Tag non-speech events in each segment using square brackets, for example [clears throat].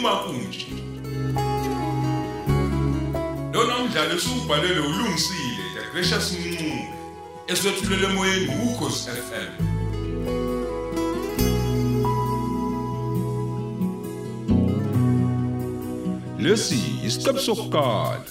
uma kunje. Lona umdlalo usubhalelwe ulungisile the gracious Mncube eswetshulele emoyeni ukhosi FM Lesi isiqebu sokuqala.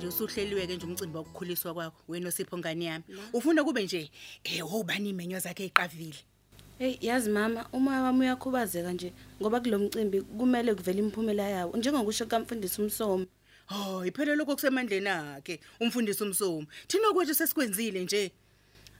Njengoba nje usuhleliweke nje umcimbi wokukhuliswa kwakho wena osipho ngani yami? Ufuna kube nje eh obani imenyo zakhe eqavile Hey yazi mama umoya wami uyakhubazeka nje ngoba kulomcimbi kumele kuvele imphumela yawo njengokusho kamfundisi umsomo Oh iphela lokho kusemandleni akhe umfundisi umsomo thina kwethu sesikwenzile nje.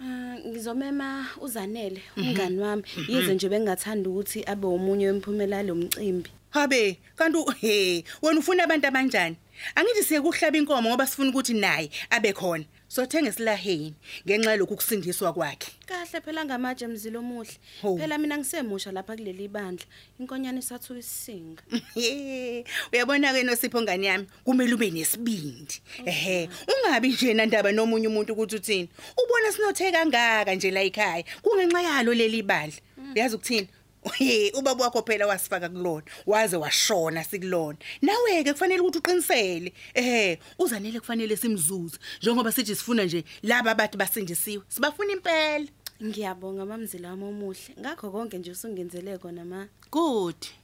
Ah ngizomema uzanele umngani wami yize nje bengathanda ukuthi abe umunye wemphumela yalomcimbi Habe kanti [laughs] he wena ufuna abantu abanjani? Angithi siye kuhlaba inkomo ngoba sifuna ukuthi naye abe khona. Sothenga esilaheni ngenxa lokhu kusindiswa kwakhe. Kahle phela ngamatshe mzilo omuhle. Phela mina ngisemusha lapha kuleli bandla. Inkonyane isathuka isisinga. [laughs] Uyabona ke nosipho ngani yami? Kumele ube nesibindi. Ehe ungabi nje nandaba nomunye umuntu ukuthi uthini? Ubona sinothe kangaka nje la ekhaya kungenxa yalo leli bandla. Uyazi ukuthini? Hey ubaba wakho phela wasifaka kulona waze washona sikulona. Nawe ke kufanele ukuthi uqinisele. Ehe uzanele kufanele simzuze njengoba sithi sifuna nje laba abathi basindisiwe. Sibafuna impela. Ngiyabonga mamzila wami omuhle. Ngakho konke nje usungenzele kona ma. Good.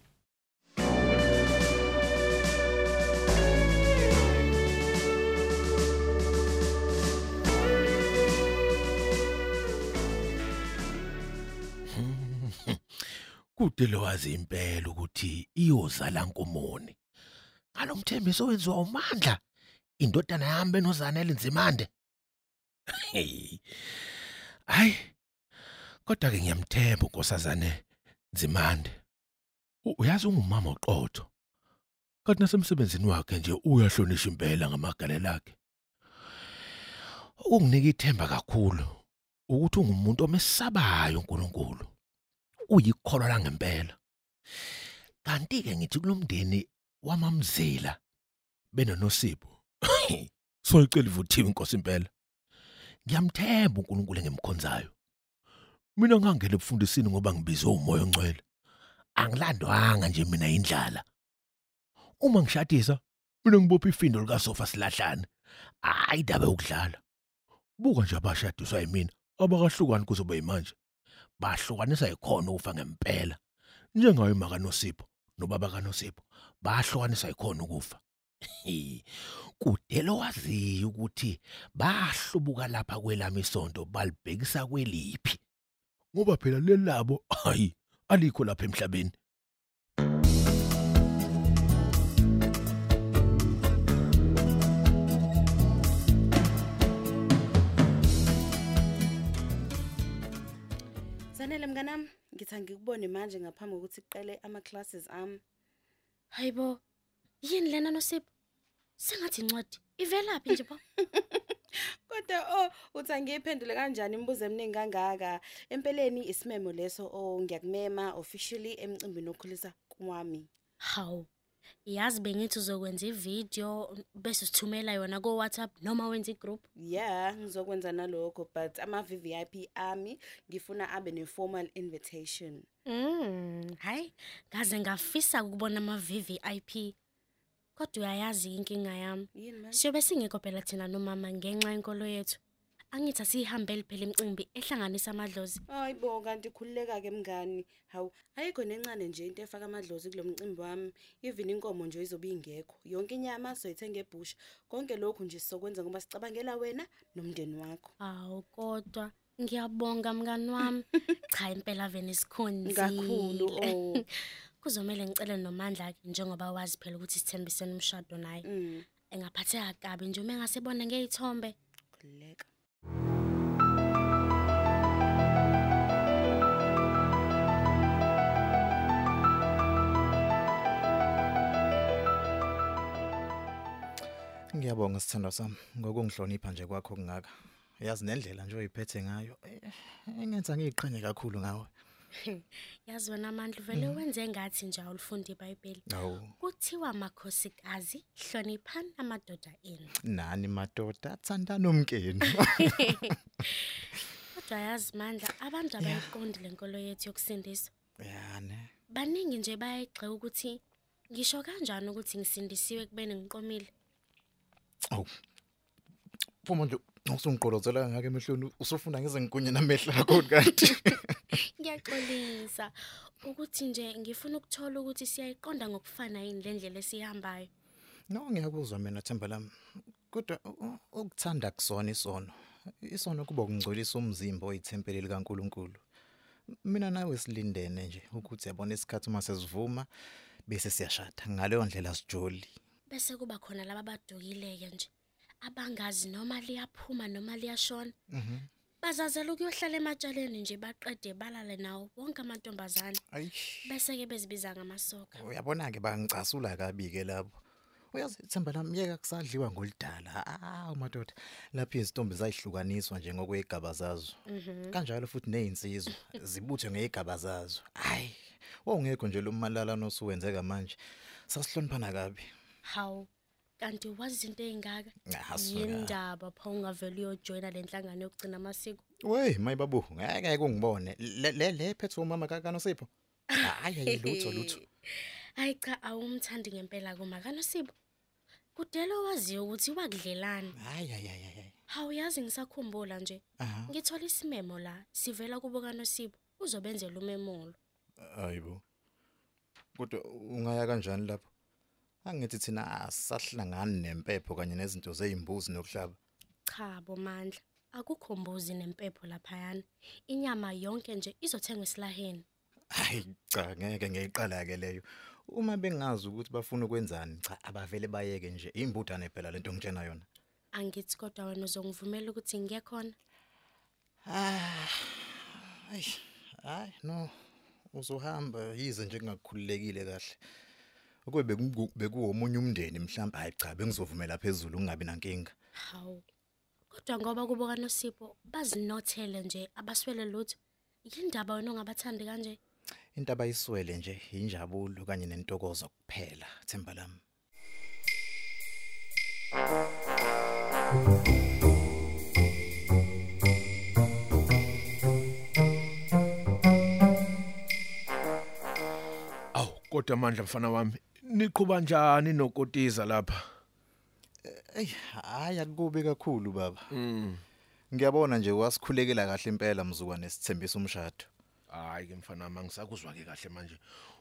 Kude lowazi impela ukuthi iyozala nkomoni ngalomthembiso wenziwa umandla indodana yami benozanele nzimande hayi kodwa ke ngiyamthemba unkosazane nzimande. Uyazi ungumama oqotho kanti nasemsebenzini wakhe nje uyahlonishwa impela ngamagalelo akhe ukunginika ithemba kakhulu ukuthi ungumuntu omesabayo uNkulunkulu. Uyikholwa la ngempela kanti ke ngithi kulomndeni wamamzila benonosipho. Soyicela ivuthiwe inkosi impela. Ngiyamthemba uNkulunkulu engimkhonzayo. Mina ngangena ebufundisini ngoba ngibizwe umoya ongcwele. Angilandwanga nje mina indlala. Uma ngishadisa mina ngibopha ifindo lika sofa silahlane. Hayi indaba yokudlala. Buka nje abashadiswa yimina abakahlukani kuzoba yimanje. Bahlukanisa ikhona ukufa ngempela. Njengayo makanosipho nobaba kanosipho bahlukanisa ikhona ukufa [laughs] kudelo waziyo ukuthi bahlubuka lapha kwelami isonto balibhekisa kweliphi. Ngoba phela lelabo hayi alikho lapha emhlabeni. Mnganami ngithi ngikubone manje ngaphambi kokuthi kuqale ama classes ami. Hayibo yini lena nosipho Sengathi incwadi ivelaphi nje pha [laughs] Kodwa oh uthi angiyiphendule kanjani imibuzo eminingi kangaka? Empeleni isimemo leso oh ngiyakumema officially emcimbini okhulisa kwami. Hawu. Yazi bengithi uzokwenza ivideo bese sithumela yona ko WhatsApp noma wenza igroup. Yeah ngizokwenza nalokho but ama VVIP ami ngifuna abe ne formal invitation Mm, hayi, ngaze ngafisa ukubona ama VVIP. Kodwa uyayazi inkinga yami. yini manje Siyobe singekho phela thina nomama ngenxa yenkolo yethu. Angithi asihambele phela imicimbi ehlanganisa amadlozi. Hayibo kanti khulileka ke mngani. Hawu, ayikho nencane nje into efaka amadlozi kulomcimbi wami. Even inkomo nje izobe ingekho. Yonke inyama soyithenga ebusha. Konke lokhu nje sizokwenza ngoba sicabangela wena nomndeni wakho. Awu kodwa ngiyabonga mngani wami. [laughs] Cha impela vele sikhonzile. Kakhulu oh. [laughs] Kuzomela ngicele nomandla ke njengoba wazi phela ukuthi sithembisene umshado naye. Mm. Engaphatheka kabi nje uma engasebona ngeyithombe. Khulileka. Ngiyabonga sithando sami ngokungihlonipha nje kwakho kungaka. Yazi nendlela nje oyiphethe ngayo eh, engenza ngiqhenye kakhulu ngawe. Yazi wena amandla vele wenze ngathi nje awulifunda iBhayibheli. Awu, Kuthiwa makhosikazi hloniphani amadoda enu. nani madoda athandana umkeni. [laughs] Kodwa yazi mandla abantu abayiqondi lenkolo yethu yokusindiswa. Yani. Baningi nje bayayigxeka ukuthi ngisho kanjani ukuthi ngisindisiwe kubene ngiqomile. Awu. Phuma nje usungiqolozela ngake emehlweni usufuna ngize ngikunye namehla akho kanti. [laughs] Ngiyaxolisa ukuthi nje ngifuna ukuthola ukuthi siyayiqonda ngokufana yini le ndlela esihambayo. No ngiyakuzwa mina Themba lami. Kodwa u- u- ukuthanda kusona isono. Isono kuba ukungcolisa umzimba oyithempeli likaNkuluNkulu. Mina nawe silindene nje ukuthi yabona isikhathi uma sesivuma bese siyashada. Ngaleyo ndlela sijoli. Bese kuba khona laba badukileke nje. Abangazi noma liyaphuma noma liyashona. Mhm. Bazazela ukuyohlala ematshaleni nje baqede balale nawo wonke amantombazane. Ayish. Bese ke bezibiza ngamasoka. Uyabona ke bangicasula kabi ke lapho. Uyazi Themba lami yeka kusadliwa ngolidala. Ah madoda. Lapha izintombi zayihlukaniswa nje ngokwegaba zazo. Kanjalo futhi nezinsizwa [laughs] zibuthwe ngegaba zazo. Hayi. Wongekho nje lo malala nosuwenzeka manje. Sasihloniphana kabi. Hawu. Kanti wazi izinto ezingaka? Ah, suka. Yindaba pha ungavela uyojoina lenhlangano yokugcina amasiko. Wey mayibabu ngeke ungibone. Le le le phethe umama kakano sipho. Hayi hayi lutho lutho. [laughs] Hayi cha awumthandi ngempela kuma kaNosibo. Kudela waziyo ukuthi wakudlelana. Hayi hayi hayi hayi. Hawu yazi ngisakhumbula nje. Aha. Ngithola isimemo la sivela kubo kaNosibo uzobenzela umemulo. Hayibo. Kodwa ungaya kanjani lapho? Angithi thina asahlangani nempepho kanye nezinto zeimbuzi nokuhlaba. Cha bomandla. Akukho mbuzi nempepho laphayana. Inyama yonke nje izothengwa esilaheni. Hayi cha ngeke ngiyiqala ke leyo. Uma bengazi ukuthi bafuna ukwenzani cha abavele bayeke nje imbudane phela lento ngitshena yona. Angithi kodwa wena uzongivumela ukuthi ngiye khona. Ah. Ay, hayi no. Uzohamba yize nje kungakhululekile kahle. Ukube bekuwomunye umndeni mhlawumbe hayi cha bengizovumela phezulu ungabi nankinga. Hawu. Kodwa ngoba kubo kaNosibo bazinothele nje abaswele lutho. Yindaba wena ongabathandi kanje? Into abayiswele nje injabulo kanye nentokozo kuphela themba lami. Aw, kodwa amandla mfana wami, niqhuba kanjani nokotiza lapha? Ey, hayi akubi kakhulu baba. Mm. Ngiyabona nje wasikhulekela kahle impela mzukwane nesithembisa umshado. Hayi ke mfana wami angisakuzwa ke kahle manje.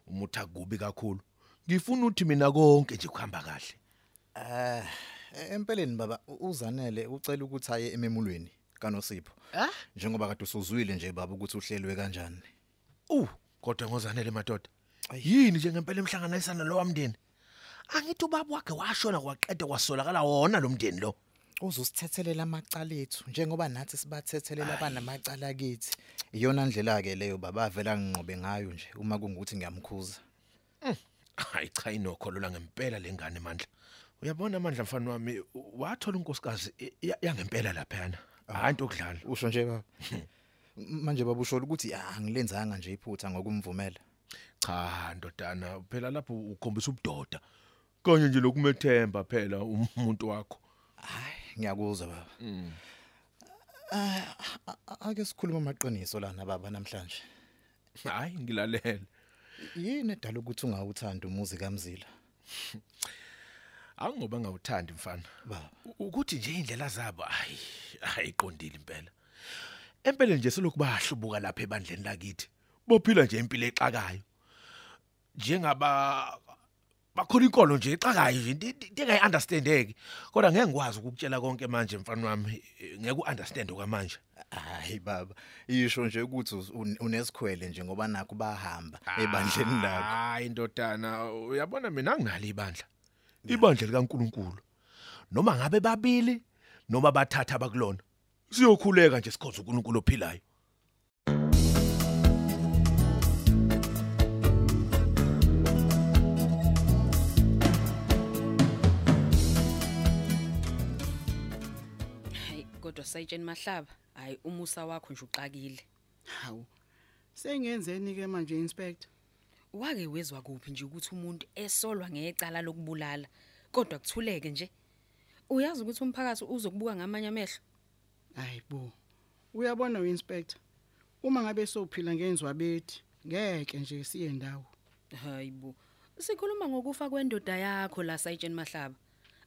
Umutha kubi kakhulu. Ngifuna ukuthi mina konke nje kuhamba kahle. Eh, empeleni baba uzanele ucela ukuthi aye ememulweni kaNosipho. Njengoba kade usuzwile nje baba ukuthi uhlelwe kanjani. Uh, kodwa ngozanele madoda. Yini nje ngempela emhlanganisana lo wamndeni? Angithi ubaba wakhe washona kwaqeda kwasolakala wona lo mndeni lo. Uzosithethelela amacala ethu njengoba nathi sibathethelela abanamacala kithi. Iyona ndlela ke leyo baba avela nginqobe ngayo nje uma kungukuthi ngiyamkhuza. Hayi cha inokholola ngempela lengane mandla. Uyabona amandla mfana wami wathola unkosikazi yangempela lapha yana. Hayi into okudlala. Usho nje baba. M- Manje baba usho ukuthi angilenzanga nje iphutha ngokumvumela. Cha ndodana phela lapho ukhombisa ubudoda. Kanye nje lokumethemba phela umuntu wakho. Hayi ngiyakuzwa baba. Ah a- a- ake sikhuluma amaqiniso lana baba namhlanje. Hayi ngilalela. Yini edala ukuthi ungawuthanda umuzi kaMzila? Angoba ngawuthandi mfana. Ukuthi nje indlela zabo hayi ayiqondile impela. Empela nje selokhu bahlubuka lapha ebandleni lakithi. Bophila nje impilo exakayo. Njengaba bakhona inkolo nje exakayo nje into engayi understandeki. Kodwa ngeke ngikwazi ukukutshela konke manje mfana wami ngeke uunderstand okwamanje. Hayi baba, isho nje ukuthi unesikhwele nje ngoba nakho bahamba ebandleni lakho. Hayi ndodana uyabona mina nginalo ibandla. Ibandla likaNkuluNkulu. Noma ngabe babili noma bathatha abakulona. Siyokhuleka nje sikhonza uNkulunkulu ophilayo. Hayi kodwa sayitsheni mahlaba hayi umusa wakho nje uqakile. Hawu. Sengenzeni ke manje inspector? Wake wezwa kuphi nje ukuthi umuntu esolwa ngecala lokubulala kodwa kuthuleke nje. Uyazi ukuthi umphakathi uzokubuka ngamanye amehlo. Hayibo. Uyabona uinspector. Uma ngabe sophila ngenzwa bethi, ngeke nje siye ndawo. Hayibo. Sikhuluma ngokufa kwendoda yakho la Sayitsheni Mahlaba.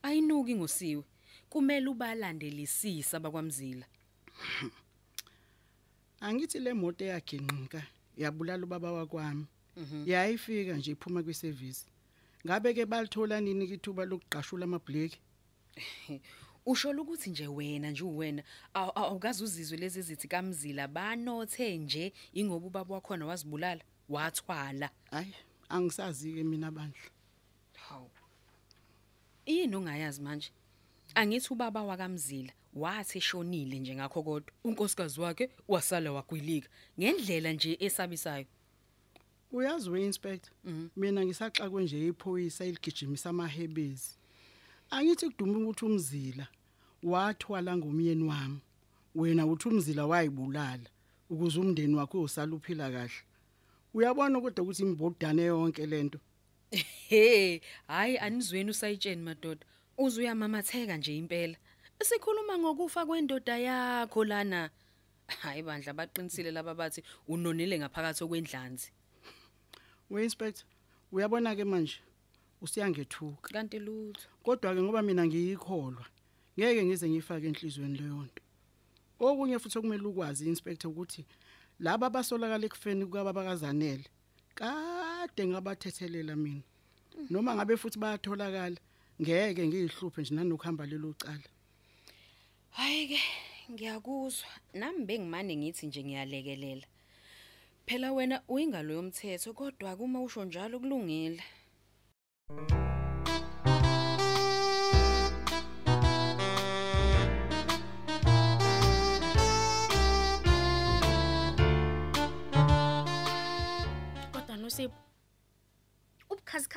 Ayinuki ngosiwe. Kumele ubalandelisisa abakwamzila. Angithi le moto eyaginqika yabulala ubaba wakwami. Yayifika nje iphuma kwiservice. Ngabe ke balithola nini kithuba lokuqashula amabhleki? [laughs] Usho ukuthi nje wena nje uwena aw- aw- awukazi uzizwe lezi zithi kamzila banothe nje ingoba ubaba wakhona wazibulala wathwala. Hayi, angisazi ke mina bandla. Hawu. Yini ongayazi manje? Angithi ubaba wakamzila wathi eshonile nje ngakho kodwa unkosikazi wakhe wasala wagwilika ngendlela nje esabisayo. Uyazi weinspector, mina ngisaxakwe nje iphoyisa eligijimisa amahebezi. Angithi kuduma ukuthi umzila wathwala ngomyeni wami. Wena uthi umzila wayibulala ukuze umndeni wakho usala uphila kahle. Uyabona kodwa ukuthi imbodane yonke lento. [laughs] He, hayi anizweni usayitsheni madoda. Uzuyamamatheka nje impela. Sikhuluma ngokufa kwendoda yakho lana. Hayi bandla baqinisile laba bathi unonile ngaphakathi okwendlanzi. Weinspector, uyabona ke manje usiyangethuka. Kanti lutho. Kodwa ke ngoba mina ngiyikholwa, ngeke ngize ngifake enhlizweni leyo nto. Okunye futhi okumele ukwazi inspector ukuthi laba abasolakala ekufeni kwababakazanele kade ngabathethelela mina. Noma ngabe futhi bayatholakala ngeke ngiyihluphe nje nanokuhamba lelo cala. Hayi ke ngiyakuzwa. Nami bengimane ngithi nje ngiyalekelela. Phela wena uyingalo yomthetho kodwa kuma usho njalo kulungile.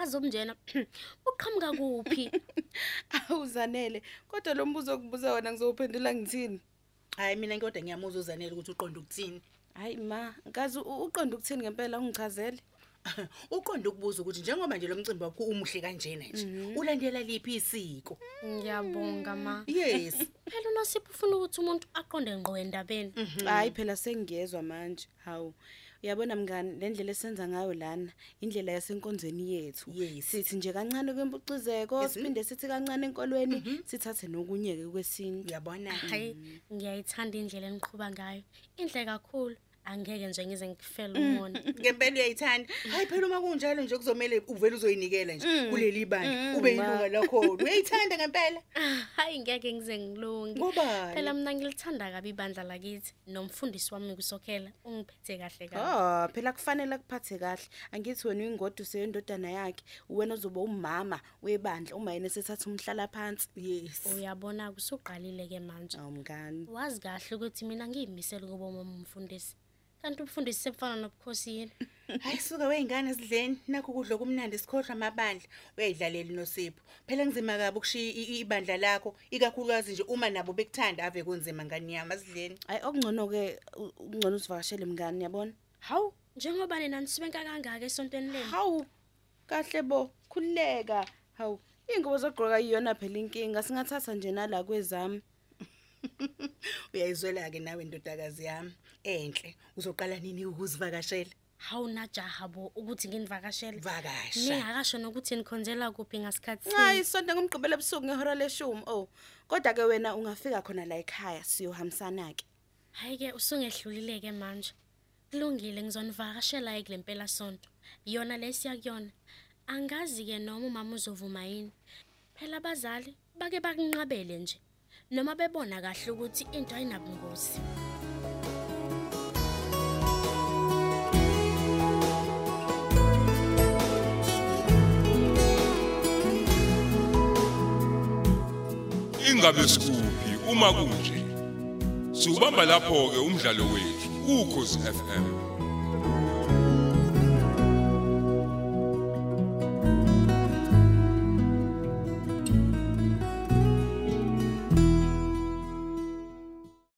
Ubukhazikhazi omnjena [clears throat] uqhamuka kuphi? [laughs] Awuzanele. Kodwa lo mbuzo okubuza wona ngizowuphendula ngithini? Hayi mina kodwa ngiyamuza uzanele ukuthi uqonda ukuthini. Hayi ma, ngazi u- uqonda ukuthini ngempela ungichazele. [laughs] Uqonda ukubuza ukuthi njengoba nje lo mcimbi wakho umuhle kanjena nje, ulandela liphi isiko? Ngiyabonga ma. Yes. [laughs] Phela unosipho ufuna ukuthi umuntu aqonde ngqo endabeni. Hayi phela sengiyezwa manje. Hawu. Uyabona mngani, le ndlela esenza ngayo lana, indlela yasenkonzweni yethu. Yes. Sithi nje kancane kwempucizeko, siphinde sithi kancane enkolweni, sithathe nokunye ke kwesintu. Uyabona? Hayi, ngiyayithanda indlela eniqhuba ngayo. Inhle kakhulu. Angeke nje ngize ngikufele umona. [laughs] Ngempela uyayithanda. Hayi phela uma kunjalo nje kuzomela uvela uzoyinikela nje kuleli bandla ube yilunga lakho. [laughs] Uyayithanda ngempela? Hayi ngeke ngize ngilunge. Ngobani? Phela mina ngilithanda kabi ibandla lakithi nomfundisi wami kusokhela ungiphethe kahle kabi. Ah, phela kufanele akuphathe kahle. Angithi wena uyingodo useyindodana yakhe, wena uzoba umama webandla uma yena sethatha umhlala phansi. Yes. Uyabona kusuqalile ke manje. Awu mngani. Wazi kahle ukuthi mina ngiyimisela kubo umfundisi. Kanti umfundisi sefana nobukhosi yini? [laughs] Hayi suka weingane sidleni nakho kudlo kumnandi sikhohlwa amabandla uyayidlalela nosipho. Phela ngizima kabi ukushiya i- i- ibandla lakho ikakhulukazi nje uma nabo bekuthanda ave kunzima ngani yami asidleni. Ay okungcono ke ungcono usivakashele mngani yabona? Hawu, njengoba nina nisibenka kangaka esontweni lenu. Hawu. Kahle bo, khuleka. Hawu. Ingubo zogqoka iyona phela inkinga, singathatha nje nala kwezami. [laughs] Uyayizwela ke nawe ndodakazi yami. Enhle uzoqala nini ukuzivakashela? Hawu najaha bo ukuthi nginivakashele. Vakasha. Ningakasho nokuthi nikhonzela kuphi ngasikhathi Hayi sini. sonke ngomgqibelo ebusuku ngehora leshumi. Oh. Kodwa ke wena ungafika khona la ekhaya siyohambisana ke. Hayi ke usungehlulile ke manje. Kulungile ngizonivakashela ekulempela sonto. Yona lesiya kuyona. Angazi ke noma umama uzovuma yini. Phela abazali bake bakunqabele nje. Noma bebona kahle ukuthi into ayinabungozi. ingabe sikuphi uma kunje siubamba lapho ke umdlalo wethu ukhozi FM